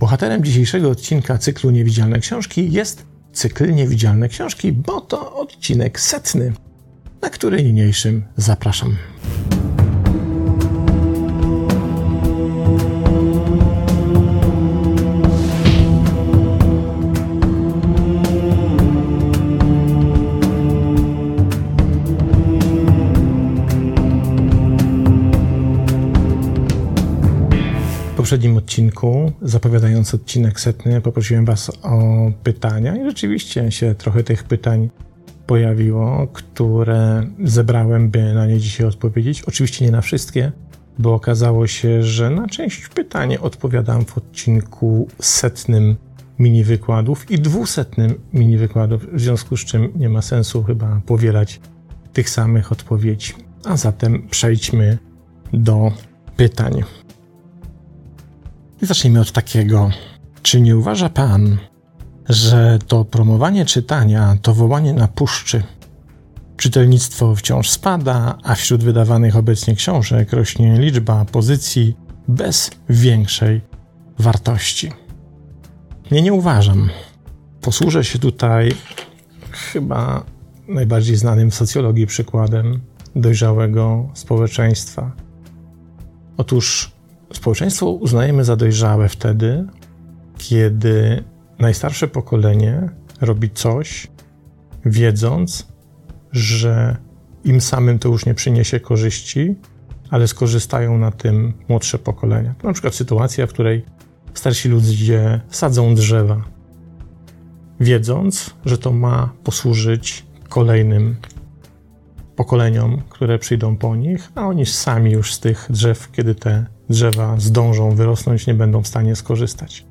Bohaterem dzisiejszego odcinka cyklu Niewidzialne Książki jest cykl Niewidzialne Książki, bo to odcinek setny, na który niniejszym zapraszam. Poprzednim odcinku, zapowiadając odcinek setny, poprosiłem Was o pytania i rzeczywiście się trochę tych pytań pojawiło, które zebrałem, by na nie dzisiaj odpowiedzieć. Oczywiście nie na wszystkie, bo okazało się, że na część pytań odpowiadam w odcinku setnym mini wykładów i dwusetnym mini wykładów, w związku z czym nie ma sensu chyba powielać tych samych odpowiedzi. A zatem przejdźmy do pytań. I zacznijmy od takiego. Czy nie uważa pan, że to promowanie czytania to wołanie na puszczy? Czytelnictwo wciąż spada, a wśród wydawanych obecnie książek rośnie liczba pozycji bez większej wartości. Nie, nie uważam. Posłużę się tutaj chyba najbardziej znanym w socjologii przykładem dojrzałego społeczeństwa. Otóż Społeczeństwo uznajemy za dojrzałe wtedy, kiedy najstarsze pokolenie robi coś, wiedząc, że im samym to już nie przyniesie korzyści, ale skorzystają na tym młodsze pokolenia. To na przykład sytuacja, w której starsi ludzie sadzą drzewa, wiedząc, że to ma posłużyć kolejnym pokoleniom, które przyjdą po nich, a oni sami już z tych drzew, kiedy te drzewa zdążą wyrosnąć, nie będą w stanie skorzystać.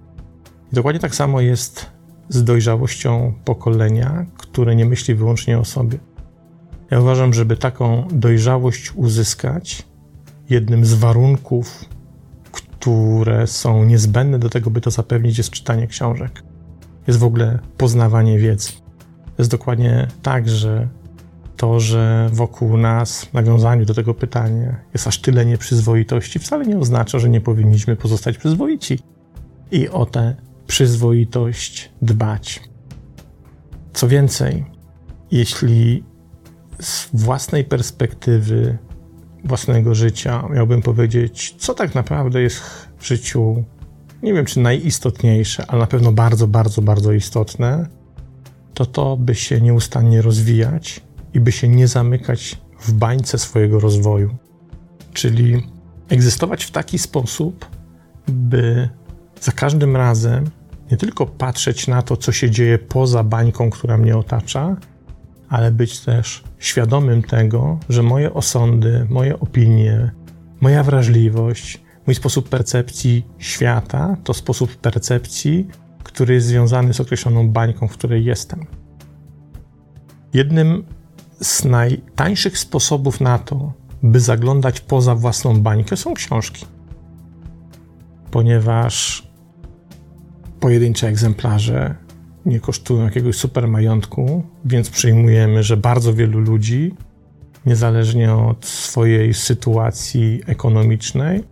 I dokładnie tak samo jest z dojrzałością pokolenia, które nie myśli wyłącznie o sobie. Ja uważam, żeby taką dojrzałość uzyskać, jednym z warunków, które są niezbędne do tego, by to zapewnić, jest czytanie książek. Jest w ogóle poznawanie wiedzy. Jest dokładnie tak, że to, że wokół nas, w nawiązaniu do tego pytania, jest aż tyle nieprzyzwoitości, wcale nie oznacza, że nie powinniśmy pozostać przyzwoici i o tę przyzwoitość dbać. Co więcej, jeśli z własnej perspektywy, własnego życia miałbym powiedzieć, co tak naprawdę jest w życiu, nie wiem czy najistotniejsze, ale na pewno bardzo, bardzo, bardzo istotne, to to, by się nieustannie rozwijać, i by się nie zamykać w bańce swojego rozwoju. Czyli egzystować w taki sposób, by za każdym razem nie tylko patrzeć na to, co się dzieje poza bańką, która mnie otacza, ale być też świadomym tego, że moje osądy, moje opinie, moja wrażliwość, mój sposób percepcji świata to sposób percepcji, który jest związany z określoną bańką, w której jestem. Jednym z najtańszych sposobów na to, by zaglądać poza własną bańkę, są książki. Ponieważ pojedyncze egzemplarze nie kosztują jakiegoś super majątku, więc przyjmujemy, że bardzo wielu ludzi, niezależnie od swojej sytuacji ekonomicznej,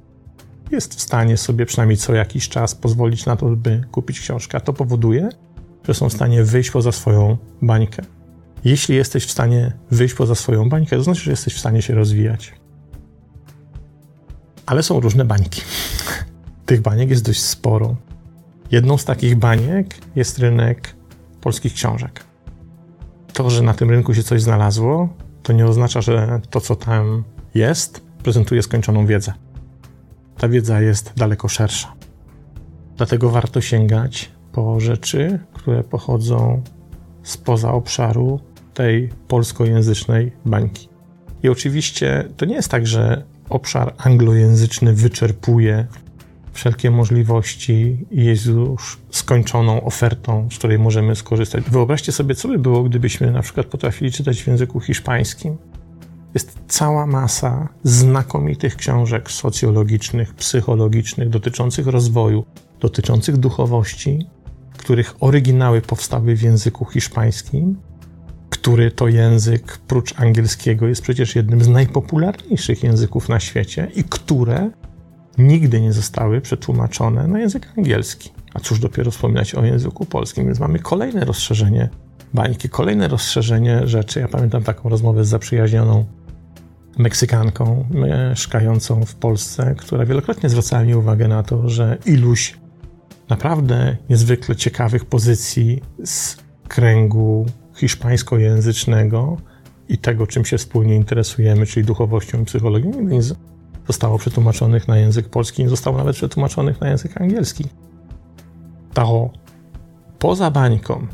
jest w stanie sobie przynajmniej co jakiś czas pozwolić na to, by kupić książkę. A to powoduje, że są w stanie wyjść poza swoją bańkę. Jeśli jesteś w stanie wyjść poza swoją bańkę, to znaczy, że jesteś w stanie się rozwijać. Ale są różne bańki. Tych baniek jest dość sporo. Jedną z takich baniek jest rynek polskich książek. To, że na tym rynku się coś znalazło, to nie oznacza, że to, co tam jest, prezentuje skończoną wiedzę. Ta wiedza jest daleko szersza. Dlatego warto sięgać po rzeczy, które pochodzą spoza obszaru tej polskojęzycznej bańki. I oczywiście to nie jest tak, że obszar anglojęzyczny wyczerpuje wszelkie możliwości i jest już skończoną ofertą, z której możemy skorzystać. Wyobraźcie sobie, co by było, gdybyśmy na przykład potrafili czytać w języku hiszpańskim. Jest cała masa znakomitych książek socjologicznych, psychologicznych, dotyczących rozwoju, dotyczących duchowości, których oryginały powstały w języku hiszpańskim który to język, prócz angielskiego, jest przecież jednym z najpopularniejszych języków na świecie i które nigdy nie zostały przetłumaczone na język angielski. A cóż dopiero wspominać o języku polskim, więc mamy kolejne rozszerzenie bańki, kolejne rozszerzenie rzeczy. Ja pamiętam taką rozmowę z zaprzyjaźnioną Meksykanką mieszkającą w Polsce, która wielokrotnie zwracała mi uwagę na to, że iluś naprawdę niezwykle ciekawych pozycji z kręgu hiszpańskojęzycznego i tego, czym się wspólnie interesujemy, czyli duchowością i psychologią, nigdy nie zostało przetłumaczonych na język polski, nie zostało nawet przetłumaczonych na język angielski. To poza bańką,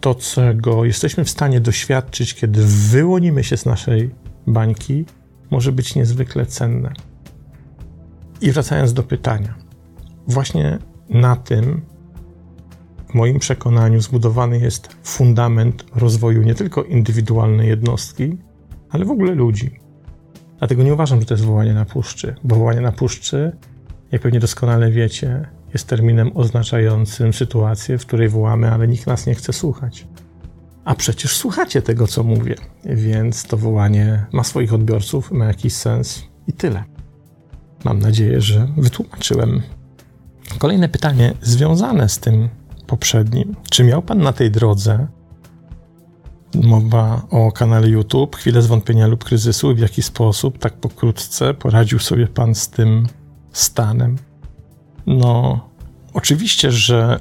to czego jesteśmy w stanie doświadczyć, kiedy wyłonimy się z naszej bańki, może być niezwykle cenne. I wracając do pytania, właśnie na tym, w moim przekonaniu, zbudowany jest fundament rozwoju nie tylko indywidualnej jednostki, ale w ogóle ludzi. Dlatego nie uważam, że to jest wołanie na puszczy, bo wołanie na puszczy, jak pewnie doskonale wiecie, jest terminem oznaczającym sytuację, w której wołamy, ale nikt nas nie chce słuchać. A przecież słuchacie tego, co mówię, więc to wołanie ma swoich odbiorców, ma jakiś sens i tyle. Mam nadzieję, że wytłumaczyłem. Kolejne pytanie związane z tym poprzednim. Czy miał Pan na tej drodze mowa o kanale YouTube, chwilę zwątpienia lub kryzysu w jaki sposób, tak pokrótce, poradził sobie Pan z tym stanem? No, oczywiście, że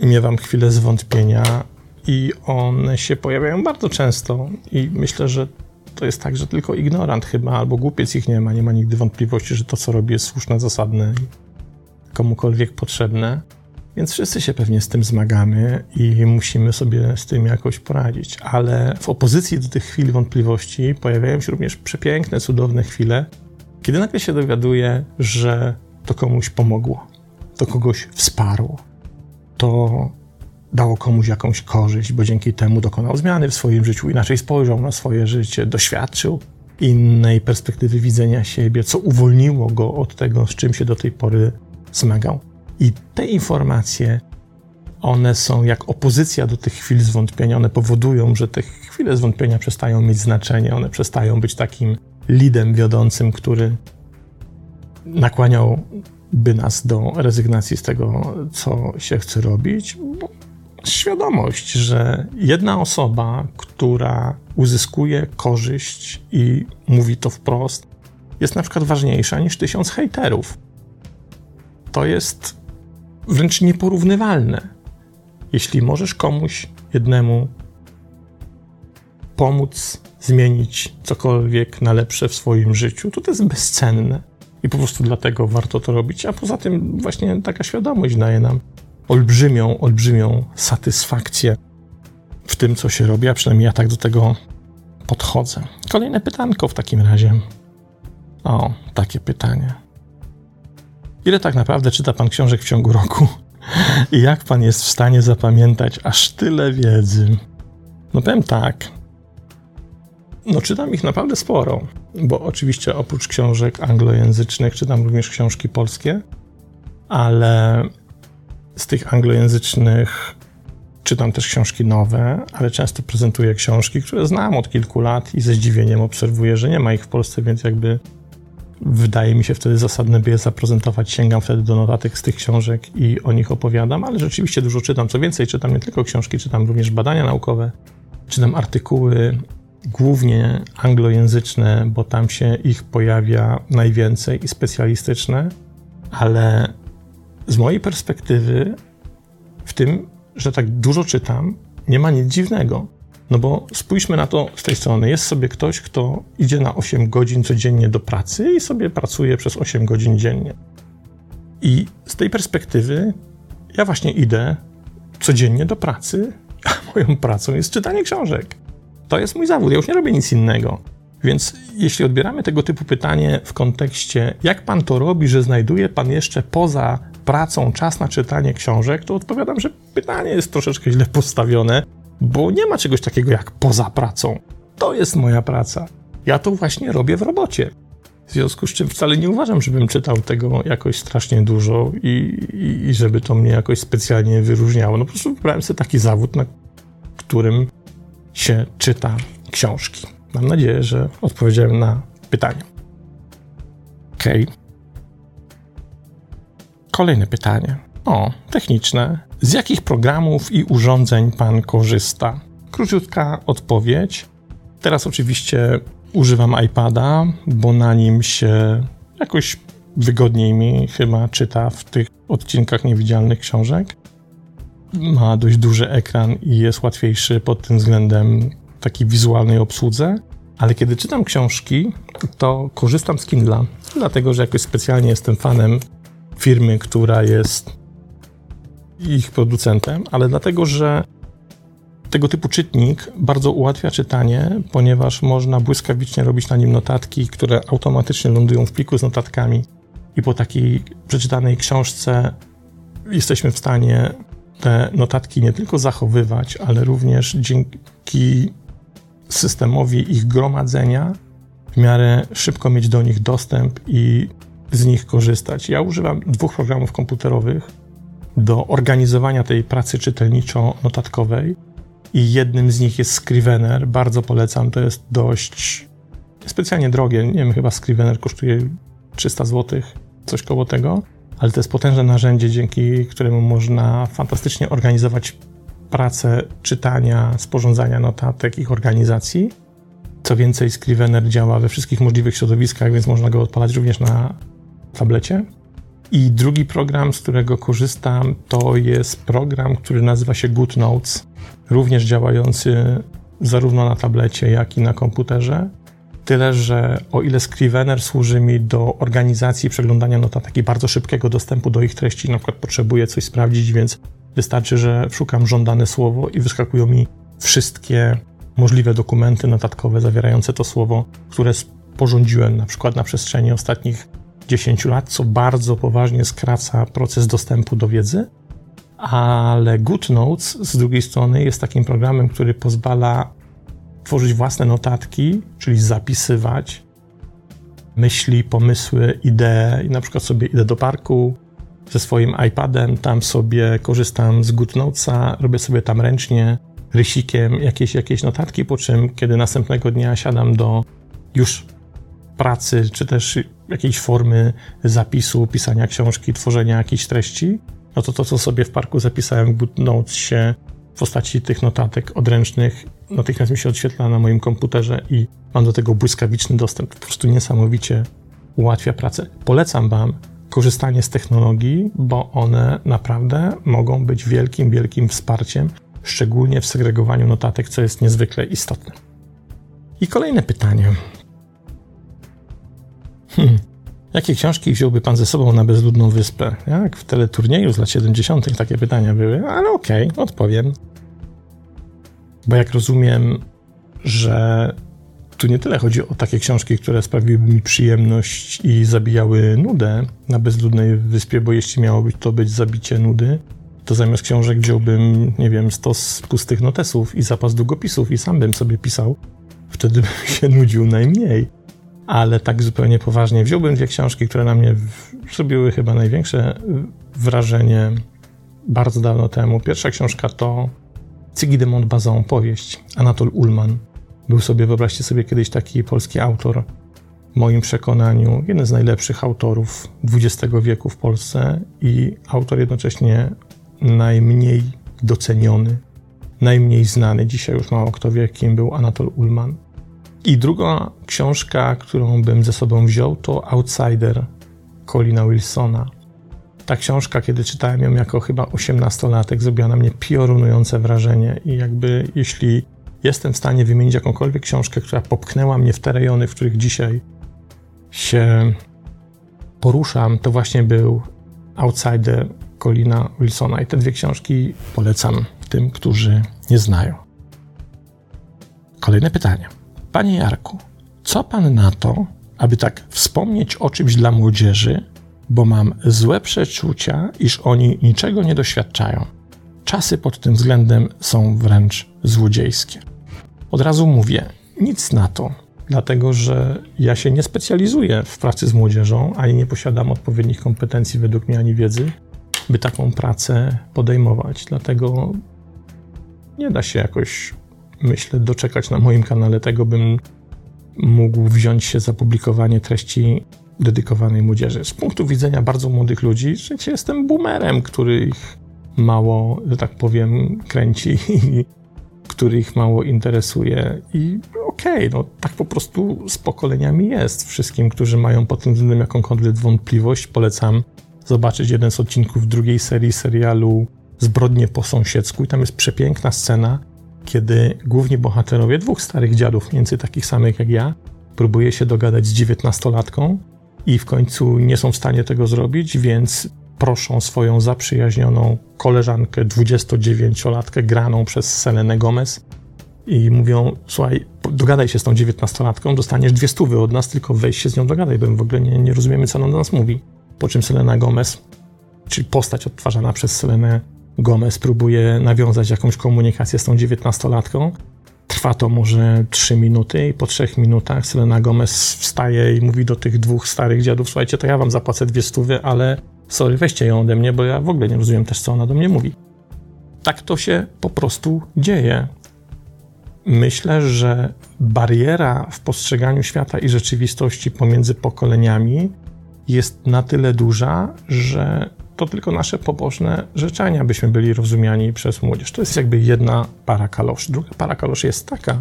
miewam chwilę zwątpienia i one się pojawiają bardzo często i myślę, że to jest tak, że tylko ignorant chyba albo głupiec ich nie ma, nie ma nigdy wątpliwości, że to, co robi, jest słuszne, zasadne komukolwiek potrzebne. Więc wszyscy się pewnie z tym zmagamy i musimy sobie z tym jakoś poradzić. Ale w opozycji do tych chwil wątpliwości pojawiają się również przepiękne, cudowne chwile, kiedy nagle się dowiaduje, że to komuś pomogło, to kogoś wsparło, to dało komuś jakąś korzyść, bo dzięki temu dokonał zmiany w swoim życiu, inaczej spojrzał na swoje życie, doświadczył innej perspektywy widzenia siebie, co uwolniło go od tego, z czym się do tej pory zmagał. I te informacje, one są jak opozycja do tych chwil zwątpienia, one powodują, że te chwile zwątpienia przestają mieć znaczenie, one przestają być takim lidem wiodącym, który nakłaniałby nas do rezygnacji z tego, co się chce robić, bo świadomość, że jedna osoba, która uzyskuje korzyść i mówi to wprost, jest na przykład ważniejsza niż tysiąc hejterów. To jest wręcz nieporównywalne. Jeśli możesz komuś jednemu pomóc zmienić cokolwiek na lepsze w swoim życiu, to to jest bezcenne. I po prostu dlatego warto to robić. A poza tym, właśnie taka świadomość daje nam olbrzymią, olbrzymią satysfakcję w tym, co się robi, a przynajmniej ja tak do tego podchodzę. Kolejne pytanko w takim razie. O, takie pytanie. Ile tak naprawdę czyta pan książek w ciągu roku? I jak pan jest w stanie zapamiętać aż tyle wiedzy? No powiem tak. No czytam ich naprawdę sporo, bo oczywiście oprócz książek anglojęzycznych czytam również książki polskie, ale z tych anglojęzycznych czytam też książki nowe, ale często prezentuję książki, które znam od kilku lat i ze zdziwieniem obserwuję, że nie ma ich w Polsce, więc jakby wydaje mi się wtedy zasadne, by je zaprezentować. Sięgam wtedy do notatek z tych książek i o nich opowiadam, ale rzeczywiście dużo czytam. Co więcej, czytam nie tylko książki, czytam również badania naukowe, czytam artykuły głównie anglojęzyczne, bo tam się ich pojawia najwięcej i specjalistyczne, ale z mojej perspektywy, w tym, że tak dużo czytam, nie ma nic dziwnego. No bo spójrzmy na to z tej strony. Jest sobie ktoś, kto idzie na 8 godzin codziennie do pracy i sobie pracuje przez 8 godzin dziennie. I z tej perspektywy ja właśnie idę codziennie do pracy, a moją pracą jest czytanie książek. To jest mój zawód, ja już nie robię nic innego. Więc jeśli odbieramy tego typu pytanie w kontekście, jak pan to robi, że znajduje pan jeszcze poza pracą czas na czytanie książek, to odpowiadam, że pytanie jest troszeczkę źle postawione, bo nie ma czegoś takiego jak poza pracą. To jest moja praca. Ja to właśnie robię w robocie. W związku z czym wcale nie uważam, żebym czytał tego jakoś strasznie dużo i, i, i żeby to mnie jakoś specjalnie wyróżniało. No po prostu wybrałem sobie taki zawód, na którym się czyta książki. Mam nadzieję, że odpowiedziałem na pytanie. Okej. Okay. Kolejne pytanie. O, techniczne. Z jakich programów i urządzeń pan korzysta? Króciutka odpowiedź. Teraz oczywiście używam iPada, bo na nim się jakoś wygodniej mi chyba czyta w tych odcinkach niewidzialnych książek. Ma dość duży ekran i jest łatwiejszy pod tym względem takiej wizualnej obsłudze. Ale kiedy czytam książki, to korzystam z Kindla, dlatego że jakoś specjalnie jestem fanem firmy, która jest ich producentem, ale dlatego, że tego typu czytnik bardzo ułatwia czytanie, ponieważ można błyskawicznie robić na nim notatki, które automatycznie lądują w pliku z notatkami. I po takiej przeczytanej książce jesteśmy w stanie te notatki nie tylko zachowywać, ale również dzięki systemowi ich gromadzenia w miarę szybko mieć do nich dostęp i z nich korzystać. Ja używam dwóch programów komputerowych do organizowania tej pracy czytelniczo-notatkowej i jednym z nich jest Scrivener. Bardzo polecam, to jest dość specjalnie drogie. Nie wiem, chyba Scrivener kosztuje 300 zł, coś koło tego, ale to jest potężne narzędzie, dzięki któremu można fantastycznie organizować pracę czytania, sporządzania notatek, ich organizacji. Co więcej, Scrivener działa we wszystkich możliwych środowiskach, więc można go odpalać również na tablecie. I drugi program, z którego korzystam, to jest program, który nazywa się GoodNotes, również działający zarówno na tablecie, jak i na komputerze. Tyle, że o ile Scrivener służy mi do organizacji przeglądania notatek i bardzo szybkiego dostępu do ich treści, na przykład potrzebuję coś sprawdzić, więc wystarczy, że szukam żądane słowo i wyskakują mi wszystkie możliwe dokumenty notatkowe zawierające to słowo, które sporządziłem na przykład na przestrzeni ostatnich 10 lat, co bardzo poważnie skraca proces dostępu do wiedzy. Ale GoodNotes z drugiej strony jest takim programem, który pozwala tworzyć własne notatki, czyli zapisywać myśli, pomysły, idee. I na przykład sobie idę do parku ze swoim iPadem, tam sobie korzystam z GoodNotesa, robię sobie tam ręcznie, rysikiem jakieś, jakieś notatki, po czym kiedy następnego dnia siadam do już pracy, czy też jakiejś formy zapisu, pisania książki, tworzenia jakichś treści, no to to, co sobie w parku zapisałem w GoodNotesie w postaci tych notatek odręcznych, natychmiast mi się odświetla na moim komputerze i mam do tego błyskawiczny dostęp. Po prostu niesamowicie ułatwia pracę. Polecam Wam korzystanie z technologii, bo one naprawdę mogą być wielkim, wielkim wsparciem, szczególnie w segregowaniu notatek, co jest niezwykle istotne. I kolejne pytanie. Hmm. Jakie książki wziąłby pan ze sobą na bezludną wyspę? Jak w teleturnieju z lat 70. takie pytania były, ale okej, okay, odpowiem. Bo jak rozumiem, że tu nie tyle chodzi o takie książki, które sprawiłyby mi przyjemność i zabijały nudę na bezludnej wyspie, bo jeśli miało być to być zabicie nudy, to zamiast książek wziąłbym, nie wiem, stos pustych notesów i zapas długopisów i sam bym sobie pisał. Wtedy bym się nudził najmniej ale tak zupełnie poważnie wziąłbym dwie książki, które na mnie zrobiły chyba największe wrażenie bardzo dawno temu. Pierwsza książka to Cygi de Montbazon, powieść, Anatol Ullman. Był sobie, wyobraźcie sobie, kiedyś taki polski autor, w moim przekonaniu, jeden z najlepszych autorów XX wieku w Polsce i autor jednocześnie najmniej doceniony, najmniej znany. Dzisiaj już mało kto wie, kim był Anatol Ullman. I druga książka, którą bym ze sobą wziął, to Outsider Colina Wilsona. Ta książka, kiedy czytałem ją jako chyba osiemnastolatek, zrobiła na mnie piorunujące wrażenie i jakby jeśli jestem w stanie wymienić jakąkolwiek książkę, która popchnęła mnie w te rejony, w których dzisiaj się poruszam, to właśnie był Outsider Colina Wilsona i te dwie książki polecam tym, którzy nie znają. Kolejne pytanie. Panie Jarku, co pan na to, aby tak wspomnieć o czymś dla młodzieży, bo mam złe przeczucia, iż oni niczego nie doświadczają. Czasy pod tym względem są wręcz złodziejskie. Od razu mówię, nic na to, dlatego że ja się nie specjalizuję w pracy z młodzieżą, ani nie posiadam odpowiednich kompetencji według mnie, ani wiedzy, by taką pracę podejmować. Dlatego nie da się jakoś myślę, doczekać na moim kanale tego, bym mógł wziąć się za publikowanie treści dedykowanej młodzieży. Z punktu widzenia bardzo młodych ludzi, że jestem boomerem, który ich mało, że tak powiem, kręci i który ich mało interesuje. I okej, okay, no tak po prostu z pokoleniami jest. Wszystkim, którzy mają pod tym względem jakąkolwiek wątpliwość, polecam zobaczyć jeden z odcinków drugiej serii serialu Zbrodnie po sąsiedzku i tam jest przepiękna scena, kiedy główni bohaterowie dwóch starych dziadów, więcej takich samych jak ja, próbuje się dogadać z dziewiętnastolatką i w końcu nie są w stanie tego zrobić, więc proszą swoją zaprzyjaźnioną koleżankę, 29-latkę, graną przez Selenę Gomez i mówią, słuchaj, dogadaj się z tą dziewiętnastolatką, dostaniesz dwie stówy od nas, tylko weź się z nią dogadaj, bo w ogóle nie, nie rozumiemy, co ona do nas mówi. Po czym Selena Gomez, czyli postać odtwarzana przez Selenę Gomez, próbuje nawiązać jakąś komunikację z tą dziewiętnastolatką. Trwa to może trzy minuty i po trzech minutach Selena Gomez wstaje i mówi do tych dwóch starych dziadów, słuchajcie, to ja wam zapłacę dwie stówy, ale sorry, weźcie ją ode mnie, bo ja w ogóle nie rozumiem też, co ona do mnie mówi. Tak to się po prostu dzieje. Myślę, że bariera w postrzeganiu świata i rzeczywistości pomiędzy pokoleniami jest na tyle duża, że to tylko nasze pobożne życzenia byśmy byli rozumiani przez młodzież. To jest jakby jedna para kaloszy. Druga para kaloszy jest taka,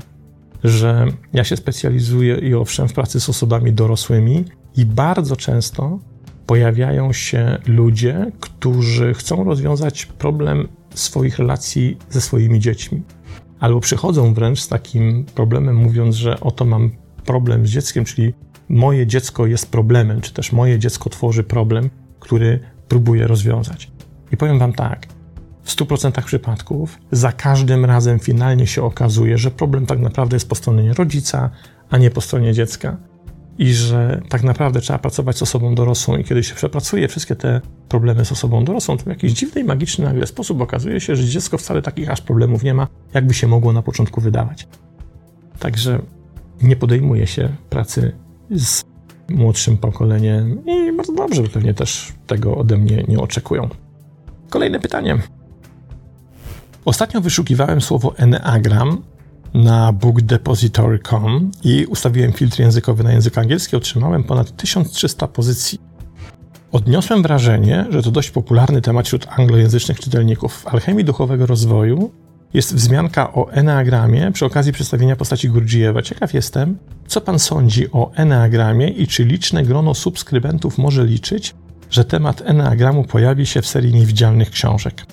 że ja się specjalizuję i owszem w pracy z osobami dorosłymi i bardzo często pojawiają się ludzie, którzy chcą rozwiązać problem swoich relacji ze swoimi dziećmi. Albo przychodzą wręcz z takim problemem, mówiąc, że oto mam problem z dzieckiem, czyli moje dziecko jest problemem, czy też moje dziecko tworzy problem, który próbuję rozwiązać. I powiem Wam tak, w 100% przypadków za każdym razem finalnie się okazuje, że problem tak naprawdę jest po stronie rodzica, a nie po stronie dziecka i że tak naprawdę trzeba pracować z osobą dorosłą i kiedy się przepracuje wszystkie te problemy z osobą dorosłą, to w jakiś dziwny, magiczny nagle sposób okazuje się, że dziecko wcale takich aż problemów nie ma, jakby się mogło na początku wydawać. Także nie podejmuje się pracy z młodszym pokoleniem i bardzo dobrze, pewnie też tego ode mnie nie oczekują. Kolejne pytanie. Ostatnio wyszukiwałem słowo Enneagram na bookdepository.com i ustawiłem filtr językowy na język angielski, otrzymałem ponad 1300 pozycji. Odniosłem wrażenie, że to dość popularny temat wśród anglojęzycznych czytelników. W Alchemii Duchowego Rozwoju jest wzmianka o Enneagramie przy okazji przedstawienia postaci Gurdjieffa. Ciekaw jestem, co pan sądzi o Enneagramie i czy liczne grono subskrybentów może liczyć, że temat Enneagramu pojawi się w serii niewidzialnych książek.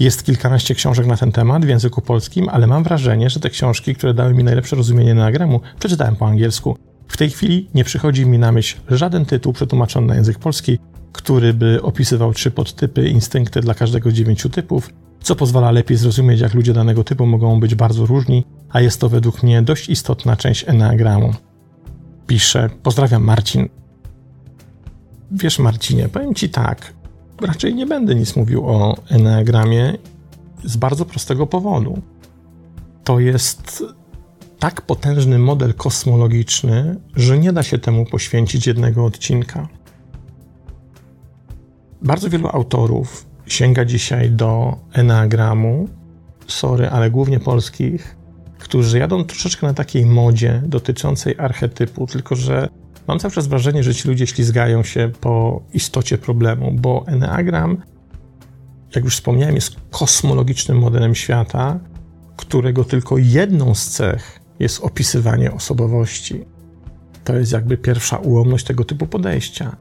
Jest kilkanaście książek na ten temat w języku polskim, ale mam wrażenie, że te książki, które dały mi najlepsze rozumienie Enneagramu, przeczytałem po angielsku. W tej chwili nie przychodzi mi na myśl żaden tytuł przetłumaczony na język polski, który by opisywał trzy podtypy, instynkty dla każdego dziewięciu typów, co pozwala lepiej zrozumieć, jak ludzie danego typu mogą być bardzo różni, a jest to według mnie dość istotna część Enneagramu. Pisze, pozdrawiam Marcin. Wiesz Marcinie, powiem Ci tak, raczej nie będę nic mówił o Enneagramie z bardzo prostego powodu. To jest tak potężny model kosmologiczny, że nie da się temu poświęcić jednego odcinka. Bardzo wielu autorów sięga dzisiaj do Enneagramu, sorry, ale głównie polskich, którzy jadą troszeczkę na takiej modzie dotyczącej archetypu, tylko że mam cały czas wrażenie, że ci ludzie ślizgają się po istocie problemu, bo Enneagram, jak już wspomniałem, jest kosmologicznym modelem świata, którego tylko jedną z cech jest opisywanie osobowości. To jest jakby pierwsza ułomność tego typu podejścia,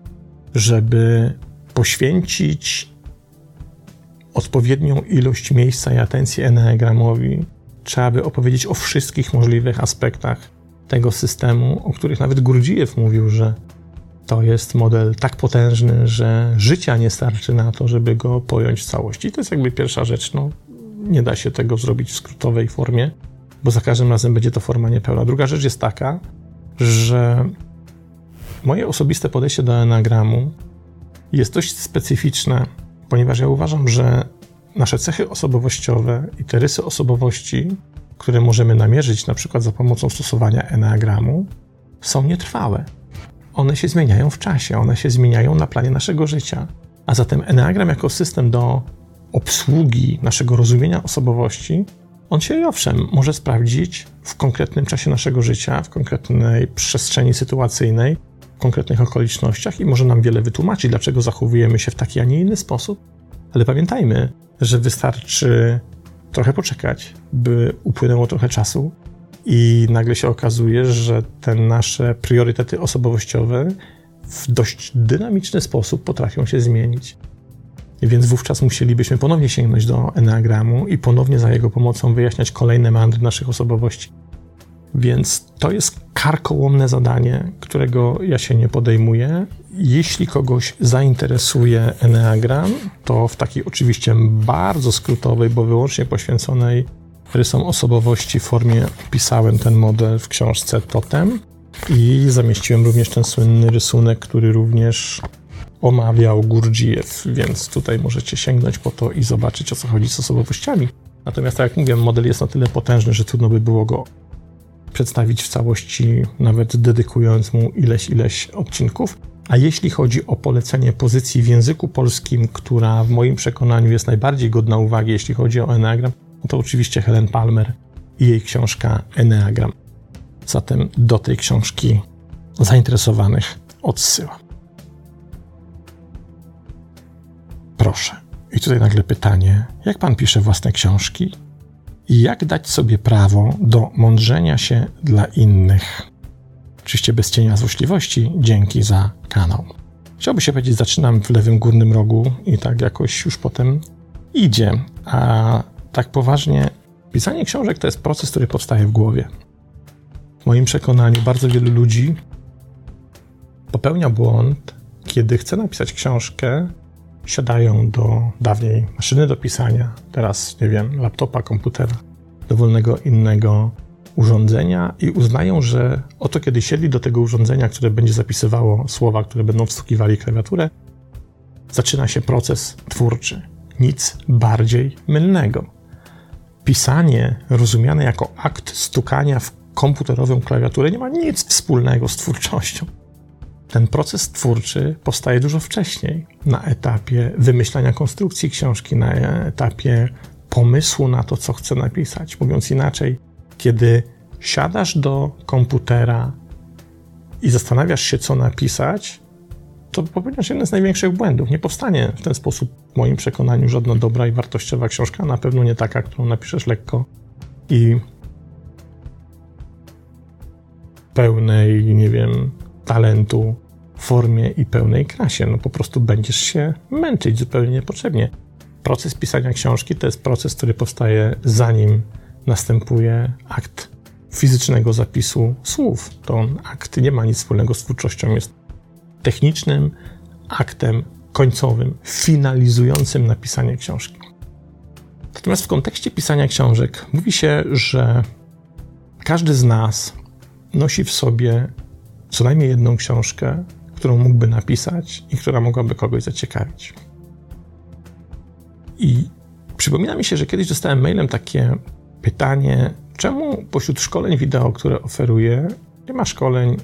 żeby poświęcić odpowiednią ilość miejsca i atencji Enneagramowi, trzeba by opowiedzieć o wszystkich możliwych aspektach tego systemu, o których nawet Gurdjieff mówił, że to jest model tak potężny, że życia nie starczy na to, żeby go pojąć w całości. To jest jakby pierwsza rzecz. No, nie da się tego zrobić w skrótowej formie, bo za każdym razem będzie to forma niepełna. Druga rzecz jest taka, że moje osobiste podejście do enagramu jest dość specyficzne ponieważ ja uważam, że nasze cechy osobowościowe i te rysy osobowości, które możemy namierzyć na przykład za pomocą stosowania eneagramu, są nietrwałe. One się zmieniają w czasie, one się zmieniają na planie naszego życia. A zatem eneagram jako system do obsługi naszego rozumienia osobowości, on się owszem może sprawdzić w konkretnym czasie naszego życia, w konkretnej przestrzeni sytuacyjnej, konkretnych okolicznościach i może nam wiele wytłumaczyć, dlaczego zachowujemy się w taki, a nie inny sposób. Ale pamiętajmy, że wystarczy trochę poczekać, by upłynęło trochę czasu i nagle się okazuje, że te nasze priorytety osobowościowe w dość dynamiczny sposób potrafią się zmienić. Więc wówczas musielibyśmy ponownie sięgnąć do Enneagramu i ponownie za jego pomocą wyjaśniać kolejne mandry naszych osobowości. Więc to jest karkołomne zadanie, którego ja się nie podejmuję. Jeśli kogoś zainteresuje Enneagram, to w takiej oczywiście bardzo skrótowej, bo wyłącznie poświęconej rysom osobowości formie opisałem ten model w książce Totem i zamieściłem również ten słynny rysunek, który również omawiał Gurdjieff, więc tutaj możecie sięgnąć po to i zobaczyć o co chodzi z osobowościami. Natomiast tak jak mówiłem, model jest na tyle potężny, że trudno by było go przedstawić w całości, nawet dedykując mu ileś, ileś odcinków. A jeśli chodzi o polecenie pozycji w języku polskim, która w moim przekonaniu jest najbardziej godna uwagi, jeśli chodzi o Enneagram, to oczywiście Helen Palmer i jej książka Enneagram. Zatem do tej książki zainteresowanych odsyłam. Proszę. I tutaj nagle pytanie: jak pan pisze własne książki? Jak dać sobie prawo do mądrzenia się dla innych? Oczywiście bez cienia złośliwości, dzięki za kanał. Chciałby się powiedzieć, zaczynam w lewym górnym rogu i tak jakoś już potem idzie. A tak poważnie, pisanie książek to jest proces, który powstaje w głowie. W moim przekonaniu bardzo wielu ludzi popełnia błąd, kiedy chce napisać książkę, siadają do dawniej maszyny do pisania, teraz nie wiem, laptopa, komputera, dowolnego innego urządzenia i uznają, że oto kiedy siedli do tego urządzenia, które będzie zapisywało słowa, które będą wstukiwali klawiaturę, zaczyna się proces twórczy. Nic bardziej mylnego. Pisanie, rozumiane jako akt stukania w komputerową klawiaturę, nie ma nic wspólnego z twórczością. Ten proces twórczy powstaje dużo wcześniej, na etapie wymyślania konstrukcji książki, na etapie pomysłu na to, co chcę napisać. Mówiąc inaczej, kiedy siadasz do komputera i zastanawiasz się, co napisać, to popełniasz jeden z największych błędów. Nie powstanie w ten sposób, w moim przekonaniu, żadna dobra i wartościowa książka, na pewno nie taka, którą napiszesz lekko i pełnej, nie wiem, talentu, formie i pełnej krasie. No po prostu będziesz się męczyć zupełnie niepotrzebnie. Proces pisania książki to jest proces, który powstaje zanim następuje akt fizycznego zapisu słów. To akt nie ma nic wspólnego z twórczością, jest technicznym aktem końcowym, finalizującym napisanie książki. Natomiast w kontekście pisania książek mówi się, że każdy z nas nosi w sobie co najmniej jedną książkę, którą mógłby napisać i która mogłaby kogoś zaciekawić. I przypomina mi się, że kiedyś dostałem mailem takie pytanie, czemu pośród szkoleń wideo, które oferuję, nie ma szkoleń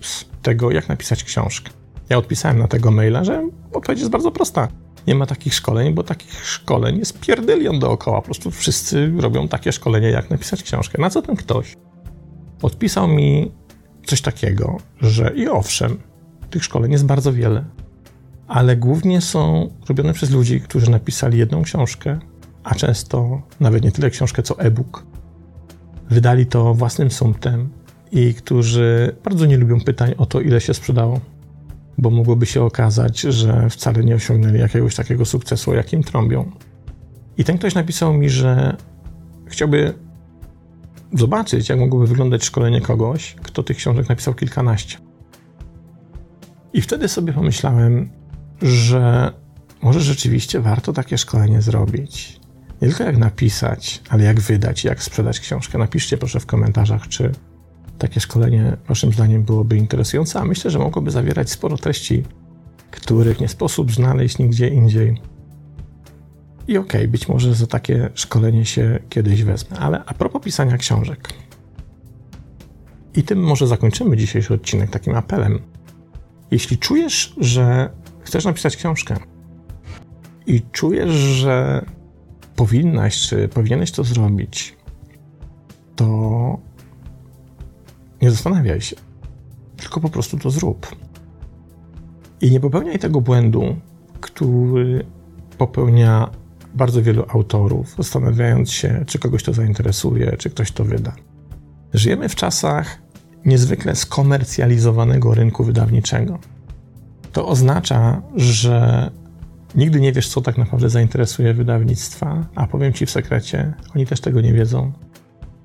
z tego, jak napisać książkę. Ja odpisałem na tego maila, że odpowiedź jest bardzo prosta. Nie ma takich szkoleń, bo takich szkoleń jest pierdylion dookoła. Po prostu wszyscy robią takie szkolenia, jak napisać książkę. Na co ten ktoś? Odpisał mi coś takiego, że i owszem, tych szkoleń jest bardzo wiele, ale głównie są robione przez ludzi, którzy napisali jedną książkę, a często nawet nie tyle książkę, co e-book. Wydali to własnym sumptem i którzy bardzo nie lubią pytań o to, ile się sprzedało, bo mogłoby się okazać, że wcale nie osiągnęli jakiegoś takiego sukcesu, o jakim trąbią. I ten ktoś napisał mi, że chciałby zobaczyć, jak mogłoby wyglądać szkolenie kogoś, kto tych książek napisał kilkanaście. I wtedy sobie pomyślałem, że może rzeczywiście warto takie szkolenie zrobić. Nie tylko jak napisać, ale jak wydać, jak sprzedać książkę. Napiszcie proszę w komentarzach, czy takie szkolenie Waszym zdaniem byłoby interesujące, a myślę, że mogłoby zawierać sporo treści, których nie sposób znaleźć nigdzie indziej. I okej, okay, być może za takie szkolenie się kiedyś wezmę. Ale a propos pisania książek. I tym może zakończymy dzisiejszy odcinek takim apelem. Jeśli czujesz, że chcesz napisać książkę i czujesz, że powinnaś, czy powinieneś to zrobić, to nie zastanawiaj się, tylko po prostu to zrób. I nie popełniaj tego błędu, który popełnia bardzo wielu autorów, zastanawiając się, czy kogoś to zainteresuje, czy ktoś to wyda. Żyjemy w czasach niezwykle skomercjalizowanego rynku wydawniczego. To oznacza, że nigdy nie wiesz, co tak naprawdę zainteresuje wydawnictwa, a powiem ci w sekrecie, oni też tego nie wiedzą,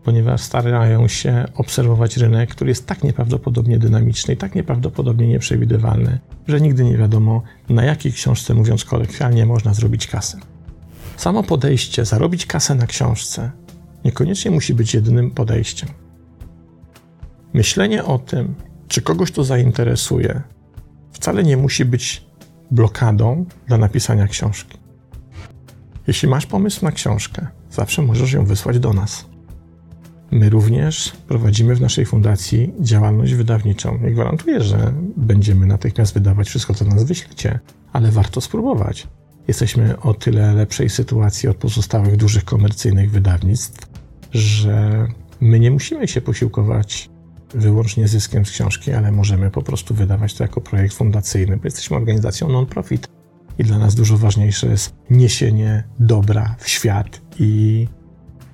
ponieważ starają się obserwować rynek, który jest tak nieprawdopodobnie dynamiczny i tak nieprawdopodobnie nieprzewidywalny, że nigdy nie wiadomo, na jakiej książce, mówiąc kolokwialnie, można zrobić kasę. Samo podejście, zarobić kasę na książce, niekoniecznie musi być jedynym podejściem. Myślenie o tym, czy kogoś to zainteresuje, wcale nie musi być blokadą dla napisania książki. Jeśli masz pomysł na książkę, zawsze możesz ją wysłać do nas. My również prowadzimy w naszej fundacji działalność wydawniczą. Nie gwarantuję, że będziemy natychmiast wydawać wszystko, co nas wyślecie, ale warto spróbować. Jesteśmy o tyle lepszej sytuacji od pozostałych dużych komercyjnych wydawnictw, że my nie musimy się posiłkować wyłącznie zyskiem z książki, ale możemy po prostu wydawać to jako projekt fundacyjny, bo jesteśmy organizacją non-profit i dla nas dużo ważniejsze jest niesienie dobra w świat i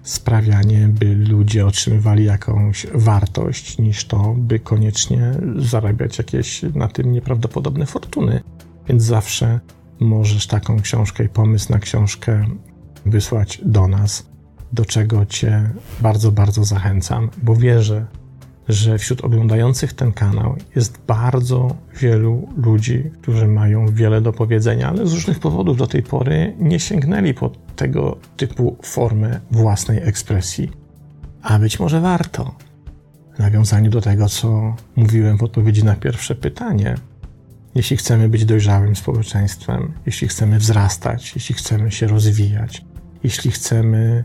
sprawianie, by ludzie otrzymywali jakąś wartość, niż to, by koniecznie zarabiać jakieś na tym nieprawdopodobne fortuny. Więc zawsze możesz taką książkę i pomysł na książkę wysłać do nas, do czego Cię bardzo, bardzo zachęcam, bo wierzę, że wśród oglądających ten kanał jest bardzo wielu ludzi, którzy mają wiele do powiedzenia, ale z różnych powodów do tej pory nie sięgnęli po tego typu formę własnej ekspresji. A być może warto. W nawiązaniu do tego, co mówiłem w odpowiedzi na pierwsze pytanie, jeśli chcemy być dojrzałym społeczeństwem, jeśli chcemy wzrastać, jeśli chcemy się rozwijać, jeśli chcemy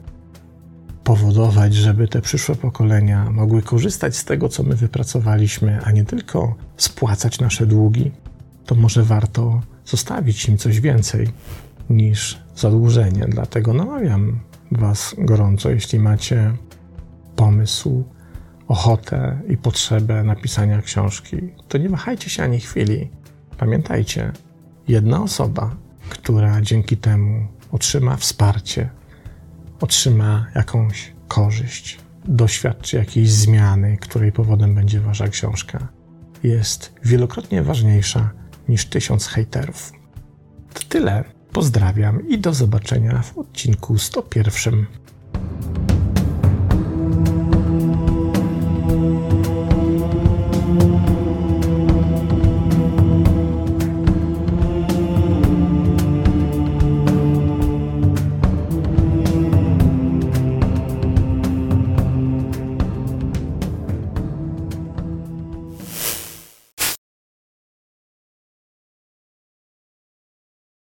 powodować, żeby te przyszłe pokolenia mogły korzystać z tego, co my wypracowaliśmy, a nie tylko spłacać nasze długi, to może warto zostawić im coś więcej niż zadłużenie. Dlatego namawiam Was gorąco, jeśli macie pomysł, ochotę i potrzebę napisania książki, to nie wahajcie się ani chwili. Pamiętajcie, jedna osoba, która dzięki temu otrzyma wsparcie, otrzyma jakąś korzyść, doświadczy jakiejś zmiany, której powodem będzie wasza książka, jest wielokrotnie ważniejsza niż tysiąc hejterów. To tyle. Pozdrawiam i do zobaczenia w odcinku 101.